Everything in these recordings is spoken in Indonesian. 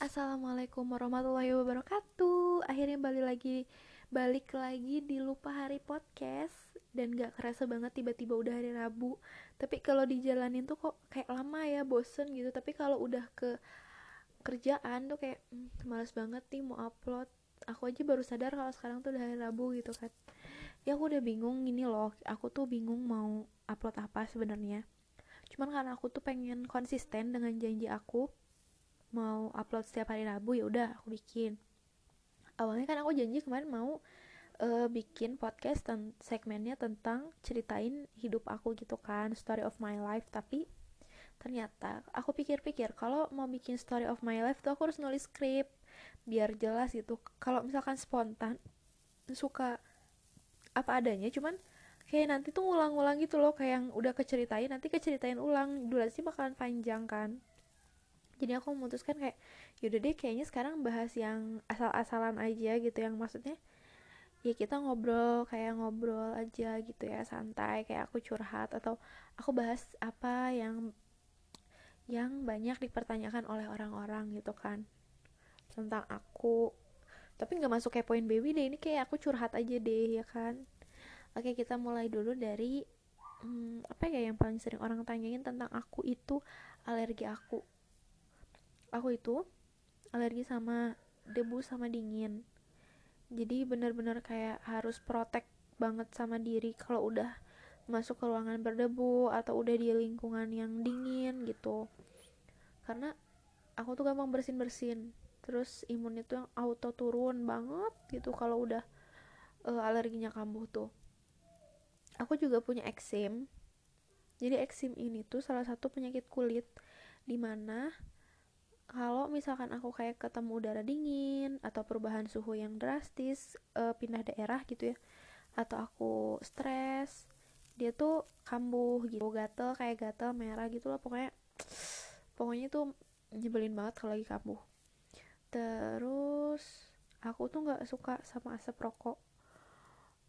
Assalamualaikum warahmatullahi wabarakatuh. Akhirnya balik lagi Balik lagi di Lupa Hari Podcast. Dan gak kerasa banget tiba-tiba udah hari Rabu. Tapi kalau dijalanin tuh kok kayak lama ya bosen gitu. Tapi kalau udah ke kerjaan tuh kayak hmm, Males banget nih mau upload. Aku aja baru sadar kalau sekarang tuh udah hari Rabu gitu kan. Ya aku udah bingung gini loh Aku tuh bingung mau upload apa sebenarnya. Cuman karena aku tuh pengen konsisten dengan janji aku mau upload setiap hari Rabu ya udah aku bikin. Awalnya kan aku janji kemarin mau uh, bikin podcast ten segmennya tentang ceritain hidup aku gitu kan story of my life. Tapi ternyata aku pikir-pikir kalau mau bikin story of my life tuh aku harus nulis skrip biar jelas gitu. Kalau misalkan spontan suka apa adanya cuman kayak nanti tuh ngulang-ngulang gitu loh kayak yang udah keceritain nanti keceritain ulang. Durasi bakalan panjang kan jadi aku memutuskan kayak yaudah deh kayaknya sekarang bahas yang asal-asalan aja gitu. Yang maksudnya ya kita ngobrol kayak ngobrol aja gitu ya santai kayak aku curhat atau aku bahas apa yang yang banyak dipertanyakan oleh orang-orang gitu kan tentang aku. Tapi nggak masuk kayak poin baby deh ini kayak aku curhat aja deh ya kan. Oke kita mulai dulu dari hmm, apa ya yang paling sering orang tanyain tentang aku itu alergi aku aku itu alergi sama debu sama dingin. Jadi bener-bener kayak harus protek banget sama diri kalau udah masuk ke ruangan berdebu atau udah di lingkungan yang dingin gitu. Karena aku tuh gampang bersin-bersin terus imun itu yang auto turun banget gitu kalau udah uh, alerginya kambuh tuh. Aku juga punya eksim. Jadi eksim ini tuh salah satu penyakit kulit di mana kalau misalkan aku kayak ketemu udara dingin atau perubahan suhu yang drastis uh, pindah daerah gitu ya atau aku stres dia tuh kambuh gitu. Gatel kayak gatel merah gitu loh. Pokoknya pokoknya tuh nyebelin banget kalau lagi kambuh. Terus aku tuh nggak suka sama asap rokok.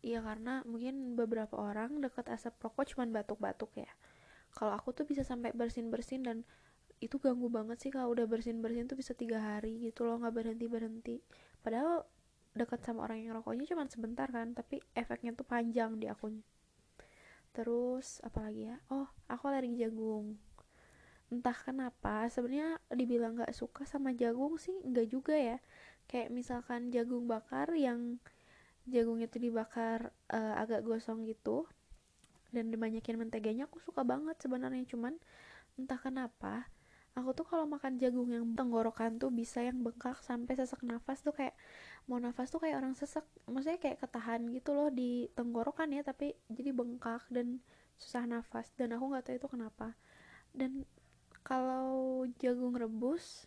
Iya karena mungkin beberapa orang deket asap rokok cuman batuk-batuk ya. Kalau aku tuh bisa sampai bersin-bersin dan itu ganggu banget sih kalau udah bersin bersin tuh bisa tiga hari gitu loh nggak berhenti berhenti padahal dekat sama orang yang rokoknya cuma sebentar kan tapi efeknya tuh panjang di akunya terus apalagi ya? Oh aku alergi jagung. Entah kenapa sebenarnya dibilang nggak suka sama jagung sih nggak juga ya. Kayak misalkan jagung bakar yang jagungnya tuh dibakar uh, agak gosong gitu dan dibanyakin menteganya aku suka banget sebenarnya. Cuman entah kenapa aku tuh kalau makan jagung yang tenggorokan tuh bisa yang bengkak sampai sesak nafas tuh kayak mau nafas tuh kayak orang sesak. Maksudnya kayak ketahan gitu loh di tenggorokan ya tapi jadi bengkak dan susah nafas. Dan aku nggak tahu itu kenapa. Dan kalau jagung rebus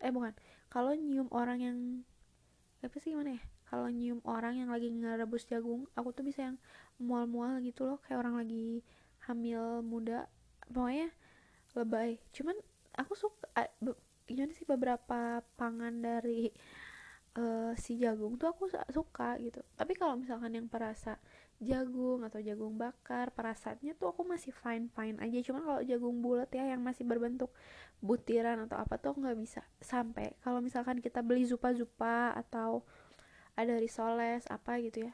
eh bukan. Kalau nyium orang yang apa sih gimana ya? Kalau nyium orang yang lagi ngerebus jagung aku tuh bisa yang mual-mual gitu loh. Kayak orang lagi hamil muda. Pokoknya lebay. Cuman aku suka gimana sih beberapa pangan dari uh, si jagung tuh aku suka gitu. Tapi kalau misalkan yang perasa jagung atau jagung bakar perasaannya tuh aku masih fine fine aja. Cuman kalau jagung bulat ya yang masih berbentuk butiran atau apa tuh nggak bisa sampai. Kalau misalkan kita beli zupa zupa atau ada risoles apa gitu ya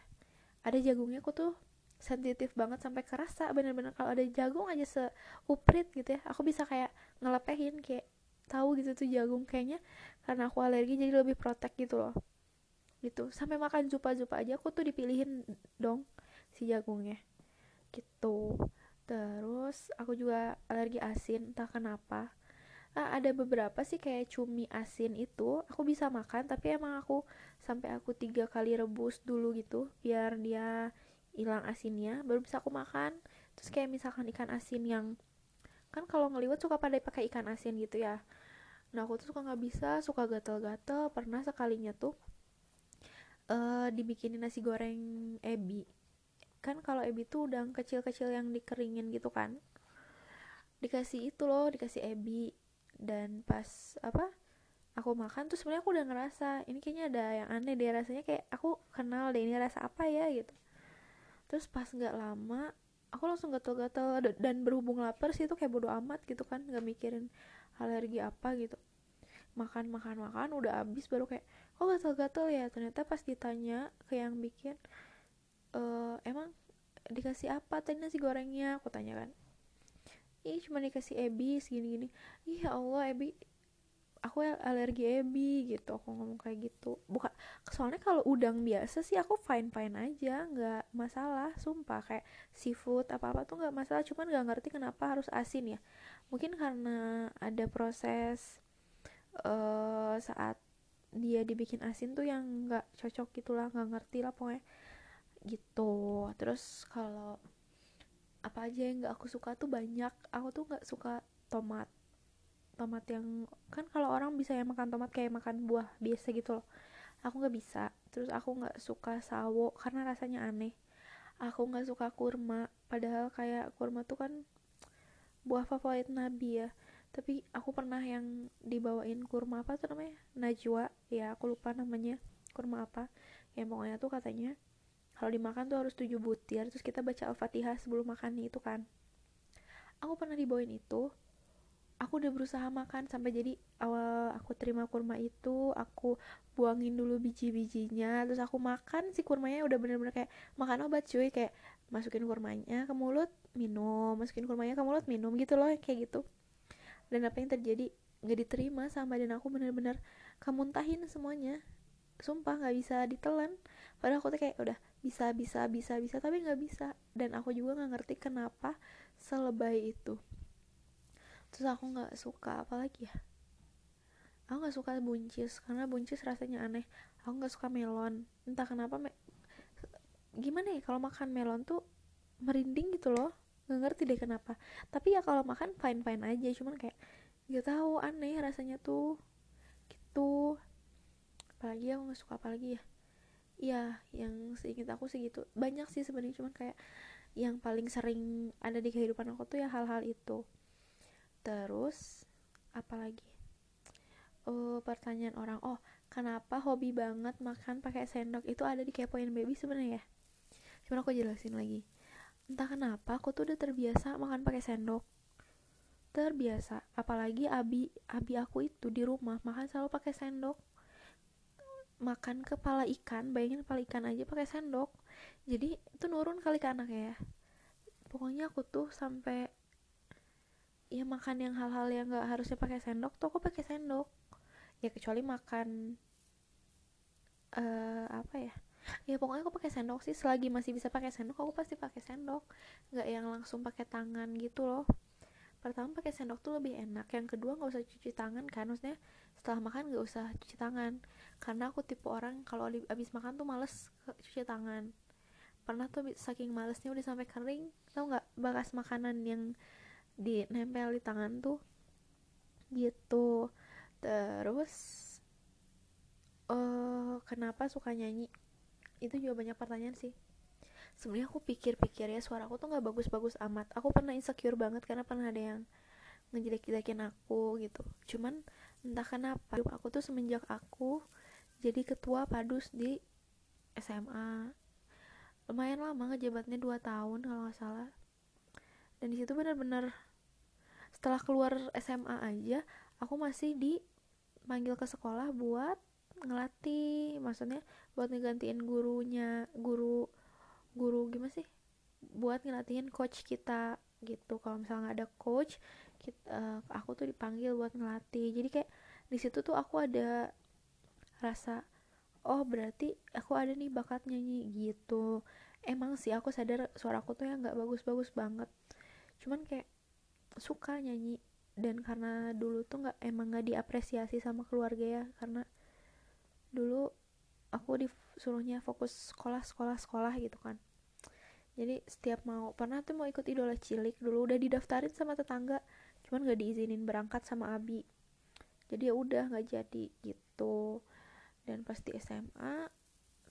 ada jagungnya aku tuh sensitif banget sampai kerasa bener-bener kalau ada jagung aja seuprit gitu ya aku bisa kayak ngelepehin kayak tahu gitu tuh jagung kayaknya karena aku alergi jadi lebih protek gitu loh. Gitu. Sampai makan zupa-zupa aja aku tuh dipilihin dong si jagungnya. Gitu. Terus aku juga alergi asin entah kenapa. Nah, ada beberapa sih kayak cumi asin itu aku bisa makan tapi emang aku sampai aku tiga kali rebus dulu gitu biar dia hilang asinnya baru bisa aku makan. Terus kayak misalkan ikan asin yang kan kalau ngeliwat suka pada pakai ikan asin gitu ya. Nah aku tuh suka nggak bisa suka gatel-gatel. Pernah sekalinya tuh uh, dibikinin nasi goreng ebi. Kan kalau ebi tuh udang kecil-kecil yang dikeringin gitu kan. Dikasih itu loh dikasih ebi. Dan pas apa aku makan tuh sebenarnya aku udah ngerasa ini kayaknya ada yang aneh deh rasanya kayak aku kenal deh ini rasa apa ya gitu terus pas nggak lama aku langsung gatel-gatel. Dan berhubung lapar sih itu kayak bodo amat gitu kan nggak mikirin alergi apa gitu. Makan makan makan udah habis baru kayak kok gatel-gatel ya. Ternyata pas ditanya ke yang bikin e, emang dikasih apa tadi nasi gorengnya? Aku tanya kan ih cuma dikasih ebi segini gini ih ya allah ebi aku alergi ebi gitu aku ngomong kayak gitu. Bukan soalnya kalau udang biasa sih aku fine fine aja nggak masalah sumpah. Kayak seafood apa apa tuh nggak masalah cuman nggak ngerti kenapa harus asin ya. Mungkin karena ada proses uh, saat dia dibikin asin tuh yang nggak cocok gitulah nggak ngerti lah pokoknya. Gitu. Terus kalau apa aja yang nggak aku suka tuh banyak. Aku tuh nggak suka tomat tomat yang kan kalau orang bisa ya makan tomat kayak makan buah biasa gitu loh. Aku nggak bisa terus aku nggak suka sawo karena rasanya aneh. Aku nggak suka kurma padahal kayak kurma tuh kan buah favorit nabi ya. Tapi aku pernah yang dibawain kurma apa tuh namanya? Najwa ya aku lupa namanya kurma apa. Yang pokoknya tuh katanya kalau dimakan tuh harus tujuh butir terus kita baca al-fatihah sebelum makan itu kan. Aku pernah dibawain itu aku udah berusaha makan sampai jadi awal aku terima kurma itu aku buangin dulu biji-bijinya terus aku makan si kurmanya udah bener-bener kayak makan obat cuy kayak masukin kurmanya ke mulut minum masukin kurmanya ke mulut minum gitu loh kayak gitu. Dan apa yang terjadi? Nggak diterima sama dan aku bener-bener kemuntahin semuanya. Sumpah nggak bisa ditelan. Padahal aku tuh kayak udah bisa bisa bisa bisa tapi nggak bisa. Dan aku juga nggak ngerti kenapa selebay itu terus aku nggak suka apalagi ya? Aku nggak suka buncis karena buncis rasanya aneh. Aku nggak suka melon. Entah kenapa me gimana ya kalau makan melon tuh merinding gitu loh. Nggak ngerti deh kenapa. Tapi ya kalau makan fine fine aja. Cuman kayak nggak tahu aneh rasanya tuh. Gitu. Apalagi aku nggak suka apalagi ya. Iya yang seingat aku sih gitu. Banyak sih sebenarnya cuman kayak yang paling sering ada di kehidupan aku tuh ya hal-hal itu terus apalagi uh, pertanyaan orang oh kenapa hobi banget makan pakai sendok? Itu ada di kepoin baby sebenarnya ya? Cuman aku jelasin lagi. Entah kenapa aku tuh udah terbiasa makan pakai sendok. Terbiasa. Apalagi abi abi aku itu di rumah makan selalu pakai sendok. Makan kepala ikan bayangin kepala ikan aja pakai sendok. Jadi itu nurun kali ke anak ya. Pokoknya aku tuh sampai ya makan yang hal-hal yang nggak harusnya pakai sendok tuh aku pakai sendok. Ya kecuali makan uh, apa ya? Ya pokoknya aku pakai sendok sih. Selagi masih bisa pakai sendok aku pasti pakai sendok. Nggak yang langsung pakai tangan gitu loh. Pertama pakai sendok tuh lebih enak. Yang kedua nggak usah cuci tangan kan. Maksudnya setelah makan nggak usah cuci tangan. Karena aku tipe orang kalau abis makan tuh males cuci tangan. Pernah tuh saking malesnya udah sampai kering. Tau nggak bekas makanan yang di nempel di tangan tuh gitu. Terus uh, kenapa suka nyanyi? Itu juga banyak pertanyaan sih. Sebenarnya aku pikir-pikir ya suara aku tuh nggak bagus-bagus amat. Aku pernah insecure banget karena pernah ada yang ngejelek-jelekin aku gitu. Cuman entah kenapa aku tuh semenjak aku jadi ketua padus di SMA lumayan lama ngejabatnya 2 tahun kalau nggak salah. Dan di situ bener-bener setelah keluar SMA aja aku masih dipanggil ke sekolah buat ngelatih maksudnya buat ngegantiin gurunya guru guru gimana sih? Buat ngelatihin coach kita gitu. Kalau misalnya nggak ada coach kita, uh, aku tuh dipanggil buat ngelatih. Jadi kayak di situ tuh aku ada rasa oh berarti aku ada nih bakat nyanyi gitu. Emang sih aku sadar suaraku tuh ya nggak bagus-bagus banget. Cuman kayak suka nyanyi. Dan karena dulu tuh nggak emang nggak diapresiasi sama keluarga ya karena dulu aku disuruhnya fokus sekolah sekolah sekolah gitu kan. Jadi setiap mau pernah tuh mau ikut idola cilik dulu udah didaftarin sama tetangga cuman nggak diizinin berangkat sama abi. Jadi ya udah nggak jadi gitu. Dan pas di SMA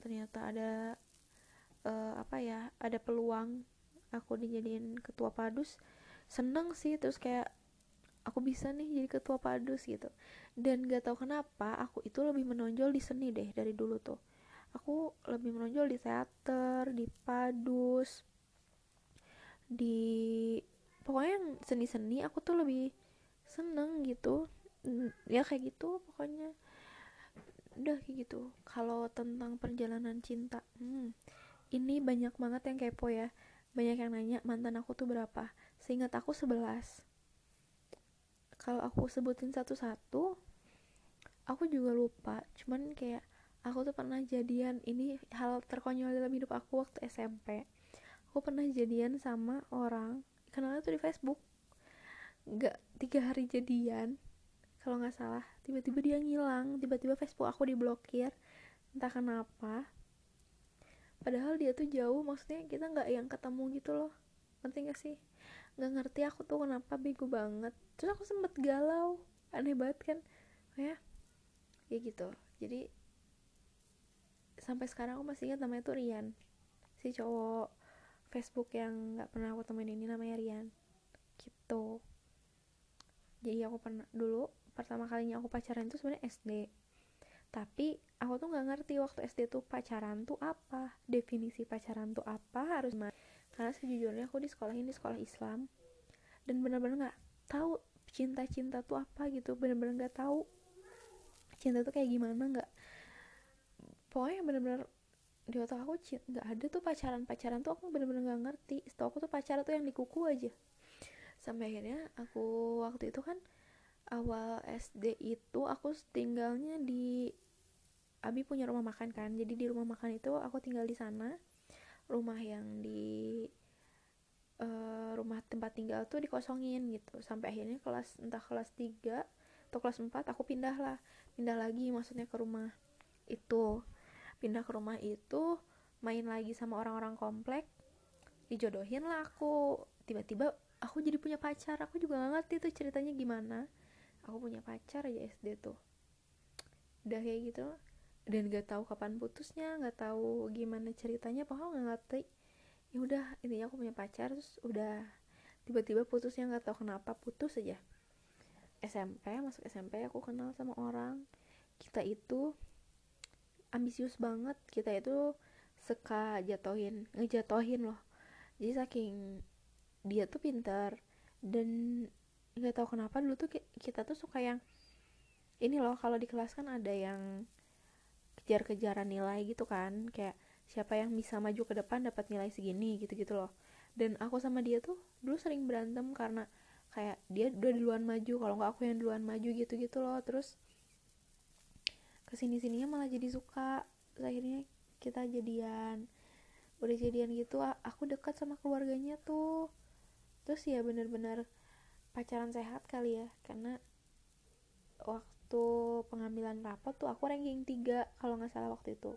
ternyata ada uh, apa ya ada peluang aku dijadiin ketua padus seneng sih terus kayak aku bisa nih jadi ketua padus gitu. Dan gak tau kenapa aku itu lebih menonjol di seni deh dari dulu tuh. Aku lebih menonjol di teater di padus di pokoknya yang seni-seni aku tuh lebih seneng gitu. Ya kayak gitu pokoknya. Udah kayak gitu. Kalau tentang perjalanan cinta hmm, ini banyak banget yang kepo ya. Banyak yang nanya mantan aku tuh berapa seingat aku 11 kalau aku sebutin satu-satu aku juga lupa. Cuman kayak aku tuh pernah jadian ini hal terkonyol dalam hidup aku waktu SMP aku pernah jadian sama orang kenalnya tuh di Facebook. Nggak tiga hari jadian kalau nggak salah. Tiba-tiba dia ngilang tiba-tiba Facebook aku diblokir. Entah kenapa. Padahal dia tuh jauh maksudnya kita nggak yang ketemu gitu loh. Penting gak sih nggak ngerti aku tuh kenapa bego banget. Terus aku sempet galau aneh banget kan. Ya ya gitu. Jadi sampai sekarang aku masih ingat namanya tuh Rian. Si cowok Facebook yang nggak pernah aku temuin ini namanya Rian. Gitu. Jadi aku pernah dulu pertama kalinya aku pacaran itu sebenarnya SD tapi aku tuh nggak ngerti waktu SD tuh pacaran tuh apa. Definisi pacaran tuh apa harus karena sejujurnya aku di sekolah ini sekolah Islam. Dan benar-benar nggak tahu cinta-cinta tuh apa gitu. Benar-benar nggak tahu cinta tuh kayak gimana nggak. Pokoknya benar-benar di otak aku nggak ada tuh pacaran pacaran tuh aku benar-benar nggak ngerti. Setahu aku tuh pacaran tuh yang di kuku aja. Sampai akhirnya aku waktu itu kan awal SD itu aku tinggalnya di Abi punya rumah makan kan. Jadi di rumah makan itu aku tinggal di sana rumah yang di uh, rumah tempat tinggal tuh dikosongin gitu. Sampai akhirnya kelas entah kelas 3 atau kelas 4 aku pindah lah pindah lagi maksudnya ke rumah itu. Pindah ke rumah itu main lagi sama orang-orang komplek dijodohin lah aku. Tiba-tiba aku jadi punya pacar. Aku juga gak ngerti tuh ceritanya gimana. Aku punya pacar aja SD tuh. Udah kayak gitu dan gak tahu kapan putusnya gak tahu gimana ceritanya pokoknya nggak ngerti. Ya udah intinya aku punya pacar terus udah tiba-tiba putusnya nggak tahu kenapa putus aja. SMP masuk SMP aku kenal sama orang. Kita itu ambisius banget kita itu suka jatohin ngejatohin loh. Jadi saking dia tuh pintar dan nggak tahu kenapa dulu tuh kita tuh suka yang ini loh kalau di kelas kan ada yang kejar-kejaran nilai gitu kan kayak siapa yang bisa maju ke depan dapat nilai segini gitu-gitu loh. Dan aku sama dia tuh dulu sering berantem karena kayak dia udah duluan maju kalau nggak aku yang duluan maju gitu-gitu loh. Terus ke sini sininya malah jadi suka akhirnya kita jadian. Udah jadian gitu aku dekat sama keluarganya tuh. Terus ya bener-bener pacaran sehat kali ya karena waktu pengambilan rapot tuh aku ranking 3 kalau nggak salah waktu itu.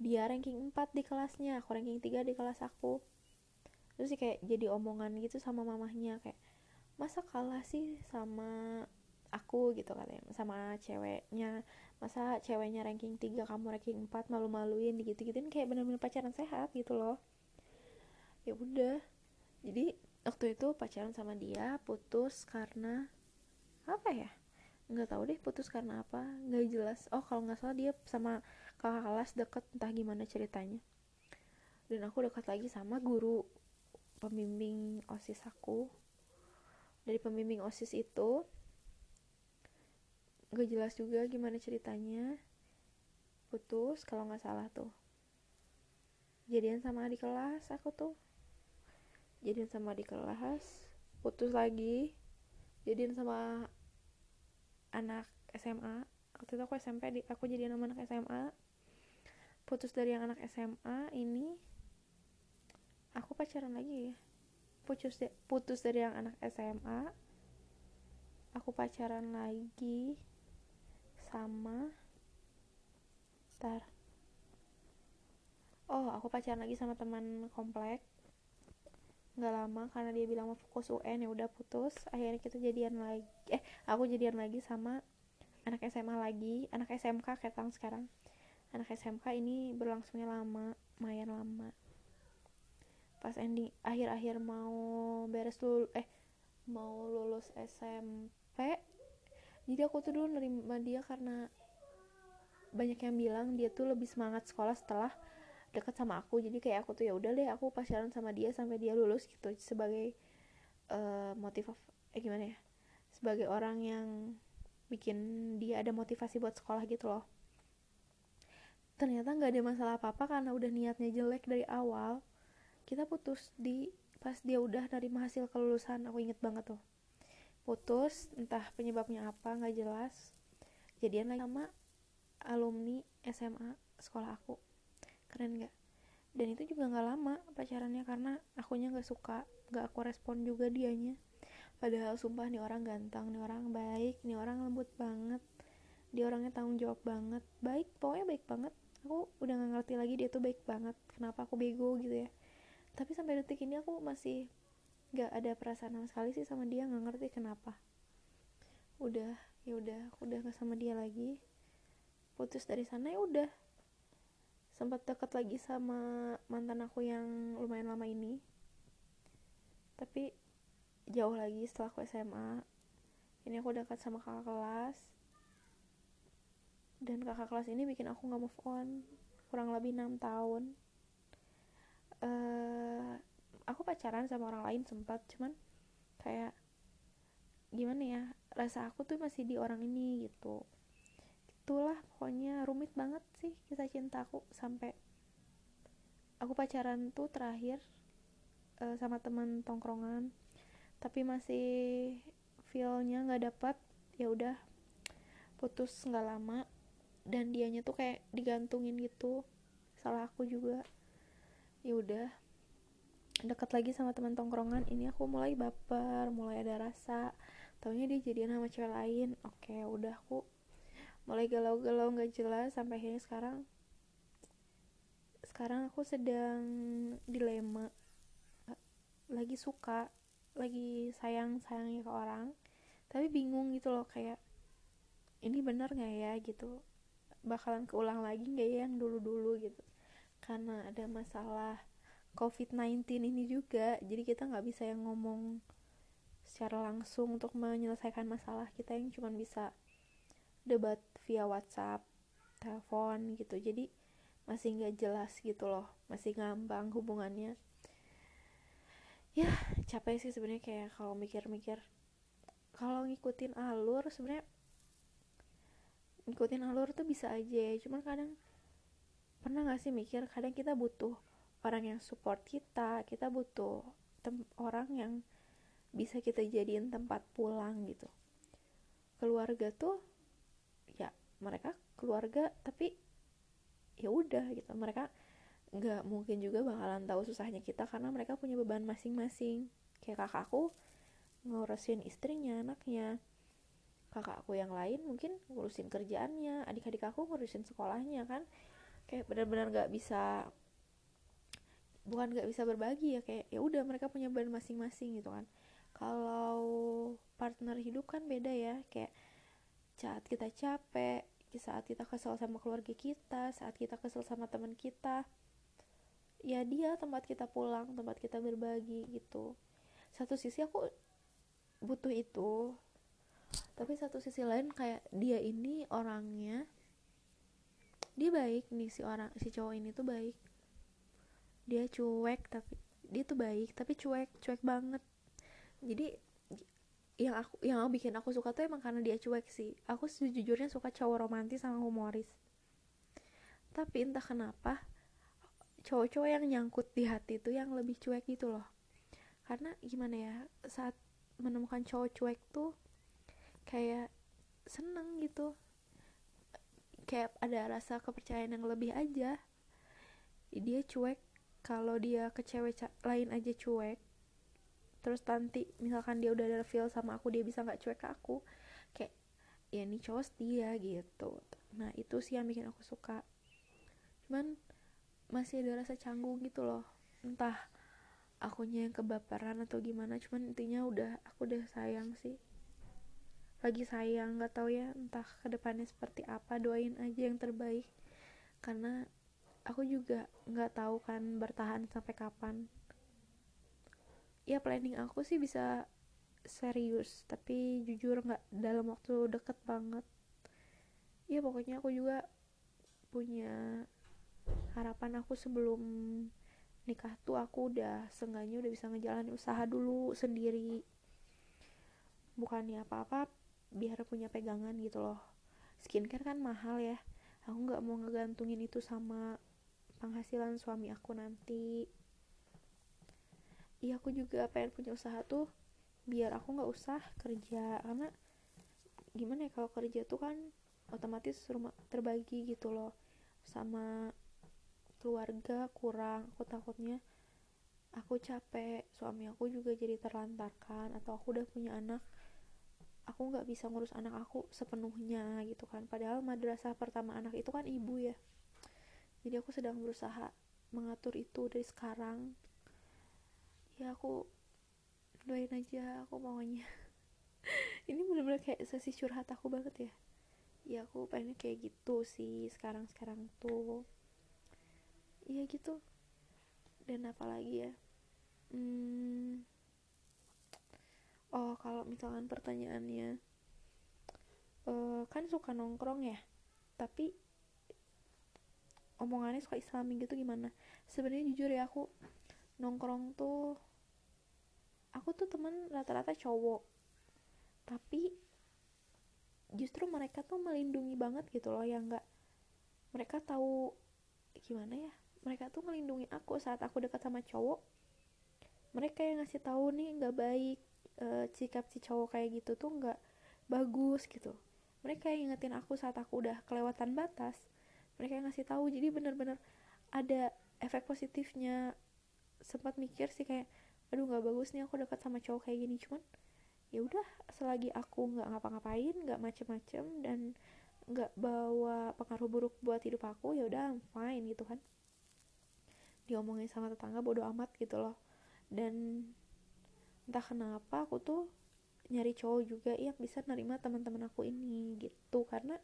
Dia ranking 4 di kelasnya aku ranking 3 di kelas aku. Terus sih kayak jadi omongan gitu sama mamahnya kayak masa kalah sih sama aku? gitu katanya sama ceweknya. Masa ceweknya ranking 3 kamu ranking 4 malu-maluin gitu-gituin kayak bener-bener pacaran sehat gitu loh. Ya udah. Jadi waktu itu pacaran sama dia putus karena apa ya nggak tahu deh putus karena apa nggak jelas. Oh kalau nggak salah dia sama kakak kelas deket entah gimana ceritanya. Dan aku dekat lagi sama guru pembimbing osis aku. Dari pembimbing osis itu nggak jelas juga gimana ceritanya. Putus kalau nggak salah tuh. Jadian sama adik kelas aku tuh. Jadian sama di kelas putus lagi. Jadian sama anak SMA waktu itu aku SMP di, aku jadian sama anak SMA putus dari yang anak SMA ini aku pacaran lagi. Putus de, putus dari yang anak SMA aku pacaran lagi sama tar oh aku pacaran lagi sama teman komplek nggak lama karena dia bilang mau fokus UN ya udah putus. Akhirnya kita jadian lagi eh aku jadian lagi sama anak SMA lagi anak SMK kayak tang sekarang. Anak SMK ini berlangsungnya lama lumayan lama. Pas ending akhir-akhir mau beres lul eh mau lulus SMP jadi aku tuh dulu nerima dia karena banyak yang bilang dia tuh lebih semangat sekolah setelah deket sama aku jadi kayak aku tuh ya udah deh aku pacaran sama dia sampai dia lulus gitu. Sebagai uh, motif eh gimana ya? Sebagai orang yang bikin dia ada motivasi buat sekolah gitu loh. Ternyata nggak ada masalah apa-apa karena udah niatnya jelek dari awal. Kita putus di pas dia udah dari hasil kelulusan aku inget banget tuh. Putus entah penyebabnya apa nggak jelas. Jadian lagi sama alumni SMA sekolah aku keren gak dan itu juga nggak lama pacarannya karena akunya nggak suka nggak aku respon juga dianya. Padahal sumpah nih orang ganteng nih orang baik nih orang lembut banget. Dia orangnya tanggung jawab banget. Baik pokoknya baik banget. Aku udah nggak ngerti lagi dia tuh baik banget kenapa aku bego gitu ya. Tapi sampai detik ini aku masih nggak ada perasaan sama sekali sih sama dia nggak ngerti kenapa. Udah ya udah aku udah nggak sama dia lagi. Putus dari sana ya udah sempat deket lagi sama mantan aku yang lumayan lama ini. Tapi jauh lagi setelah aku SMA ini aku dekat sama kakak kelas. Dan kakak kelas ini bikin aku nggak move on. Kurang lebih enam tahun. Uh, aku pacaran sama orang lain sempat cuman kayak gimana ya rasa aku tuh masih di orang ini gitu itulah pokoknya rumit banget sih kisah cintaku sampai aku pacaran tuh terakhir uh, sama teman tongkrongan. Tapi masih feelnya nggak dapat ya udah putus nggak lama. Dan dianya tuh kayak digantungin gitu salah aku juga. Ya udah dekat lagi sama teman tongkrongan. Ini aku mulai baper mulai ada rasa. Taunya dia jadian sama cewek lain. Oke udah aku mulai galau-galau nggak jelas sampai akhirnya sekarang sekarang aku sedang dilema lagi suka lagi sayang sayangnya ke orang tapi bingung gitu loh kayak ini benar nggak ya? gitu. Bakalan keulang lagi nggak ya yang dulu-dulu gitu. Karena ada masalah COVID-19 ini juga jadi kita nggak bisa yang ngomong secara langsung untuk menyelesaikan masalah kita yang cuma bisa debat via WhatsApp telepon gitu. Jadi masih nggak jelas gitu loh masih ngambang hubungannya. Ya capek sih sebenarnya kayak kalau mikir-mikir. Kalau ngikutin alur sebenarnya ngikutin alur tuh bisa aja ya. Cuman kadang pernah gak sih mikir kadang kita butuh orang yang support kita kita butuh orang yang bisa kita jadiin tempat pulang gitu. Keluarga tuh mereka keluarga tapi ya udah gitu. Mereka nggak mungkin juga bakalan tahu susahnya kita karena mereka punya beban masing-masing. Kayak kakakku ngurusin istrinya anaknya. Kakakku yang lain mungkin ngurusin kerjaannya adik-adik aku ngurusin sekolahnya kan. Kayak benar-benar nggak bisa bukan nggak bisa berbagi ya kayak ya udah mereka punya beban masing-masing gitu kan. Kalau partner hidup kan beda ya kayak saat kita capek saat kita kesel sama keluarga kita saat kita kesel sama teman kita ya dia tempat kita pulang tempat kita berbagi gitu. Satu sisi aku butuh itu tapi satu sisi lain kayak dia ini orangnya dia baik nih si orang si cowok ini tuh baik. Dia cuek tapi dia tuh baik tapi cuek cuek banget. Jadi yang aku yang aku bikin aku suka tuh emang karena dia cuek sih. Aku sejujurnya suka cowok romantis sama humoris. Tapi entah kenapa cowok-cowok yang nyangkut di hati tuh yang lebih cuek gitu loh. Karena gimana ya saat menemukan cowok cuek tuh kayak seneng gitu. Kayak ada rasa kepercayaan yang lebih aja. Dia cuek kalau dia ke cewek lain aja cuek terus nanti misalkan dia udah ada feel sama aku dia bisa nggak cuek ke aku kayak ya ini cowok dia gitu. Nah itu sih yang bikin aku suka. Cuman masih ada rasa canggung gitu loh. Entah akunya yang kebaperan atau gimana cuman intinya udah aku udah sayang sih. Lagi sayang nggak tahu ya entah ke depannya seperti apa doain aja yang terbaik. Karena aku juga nggak tahu kan bertahan sampai kapan ya planning aku sih bisa serius tapi jujur nggak dalam waktu deket banget. Ya pokoknya aku juga punya harapan aku sebelum nikah tuh aku udah seenggaknya udah bisa ngejalanin usaha dulu sendiri. Bukannya apa-apa biar punya pegangan gitu loh. Skincare kan mahal ya. Aku nggak mau ngegantungin itu sama penghasilan suami aku nanti iya aku juga pengen punya usaha tuh biar aku nggak usah kerja. Karena gimana ya kalau kerja tuh kan otomatis rumah terbagi gitu loh. Sama keluarga kurang aku takutnya aku capek suami aku juga jadi terlantarkan atau aku udah punya anak aku nggak bisa ngurus anak aku sepenuhnya gitu kan. Padahal madrasah pertama anak itu kan ibu ya. Jadi aku sedang berusaha mengatur itu dari sekarang ya aku doain aja aku maunya. Ini bener-bener kayak sesi curhat aku banget ya. Ya aku pengen kayak gitu sih sekarang-sekarang tuh. Iya gitu. Dan apalagi ya? Hmm, oh kalau misalkan pertanyaannya uh, kan suka nongkrong ya tapi omongannya suka islami gitu gimana? Sebenarnya jujur ya aku nongkrong tuh aku tuh temen rata-rata cowok. Tapi justru mereka tuh melindungi banget gitu loh yang nggak mereka tahu gimana ya mereka tuh melindungi aku saat aku dekat sama cowok. Mereka yang ngasih tahu nih nggak baik uh, sikap si cowok kayak gitu tuh nggak bagus gitu. Mereka yang ingetin aku saat aku udah kelewatan batas mereka yang ngasih tahu. Jadi bener-bener ada efek positifnya. Sempat mikir sih kayak aduh nggak bagus nih aku dekat sama cowok kayak gini. Cuman ya udah selagi aku nggak ngapa-ngapain nggak macem-macem dan nggak bawa pengaruh buruk buat hidup aku ya udah fine gitu kan. Diomongin sama tetangga bodoh amat gitu loh. Dan entah kenapa aku tuh nyari cowok juga yang bisa nerima teman-teman aku ini gitu. Karena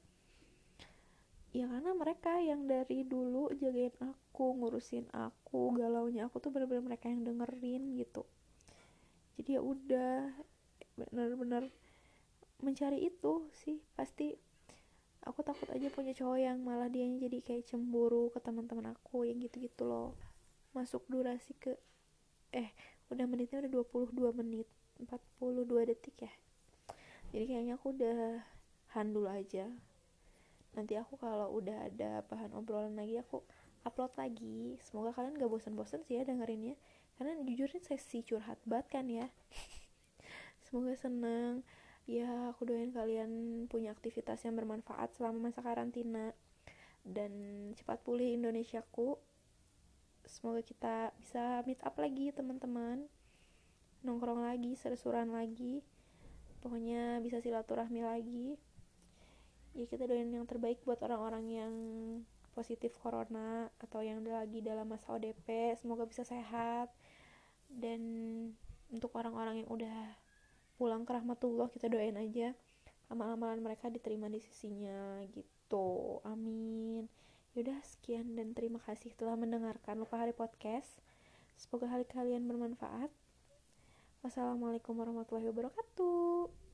ya karena mereka yang dari dulu jagain aku ngurusin aku galaunya aku tuh bener-bener mereka yang dengerin gitu. Jadi ya udah bener-bener mencari itu sih. Pasti aku takut aja punya cowok yang malah dia jadi kayak cemburu ke teman-teman aku yang gitu-gitu loh. Masuk durasi ke eh udah menitnya udah 22 menit 42 detik ya. Jadi kayaknya aku udah handul aja nanti aku kalau udah ada bahan obrolan lagi aku upload lagi. Semoga kalian gak bosan-bosan sih ya dengerinnya. Karena jujur ini sesi curhat banget kan ya. Semoga seneng. Ya aku doain kalian punya aktivitas yang bermanfaat selama masa karantina. Dan cepat pulih Indonesiaku. Semoga kita bisa meet up lagi teman-teman. Nongkrong lagi seru-seruan lagi. Pokoknya bisa silaturahmi lagi ya kita doain yang terbaik buat orang-orang yang positif corona atau yang lagi dalam masa ODP semoga bisa sehat dan untuk orang-orang yang udah pulang ke rahmatullah kita doain aja amal-amalan mereka diterima di sisinya gitu amin Yaudah sekian dan terima kasih telah mendengarkan Lupa Hari Podcast. Semoga hari kalian bermanfaat. Wassalamualaikum warahmatullahi wabarakatuh.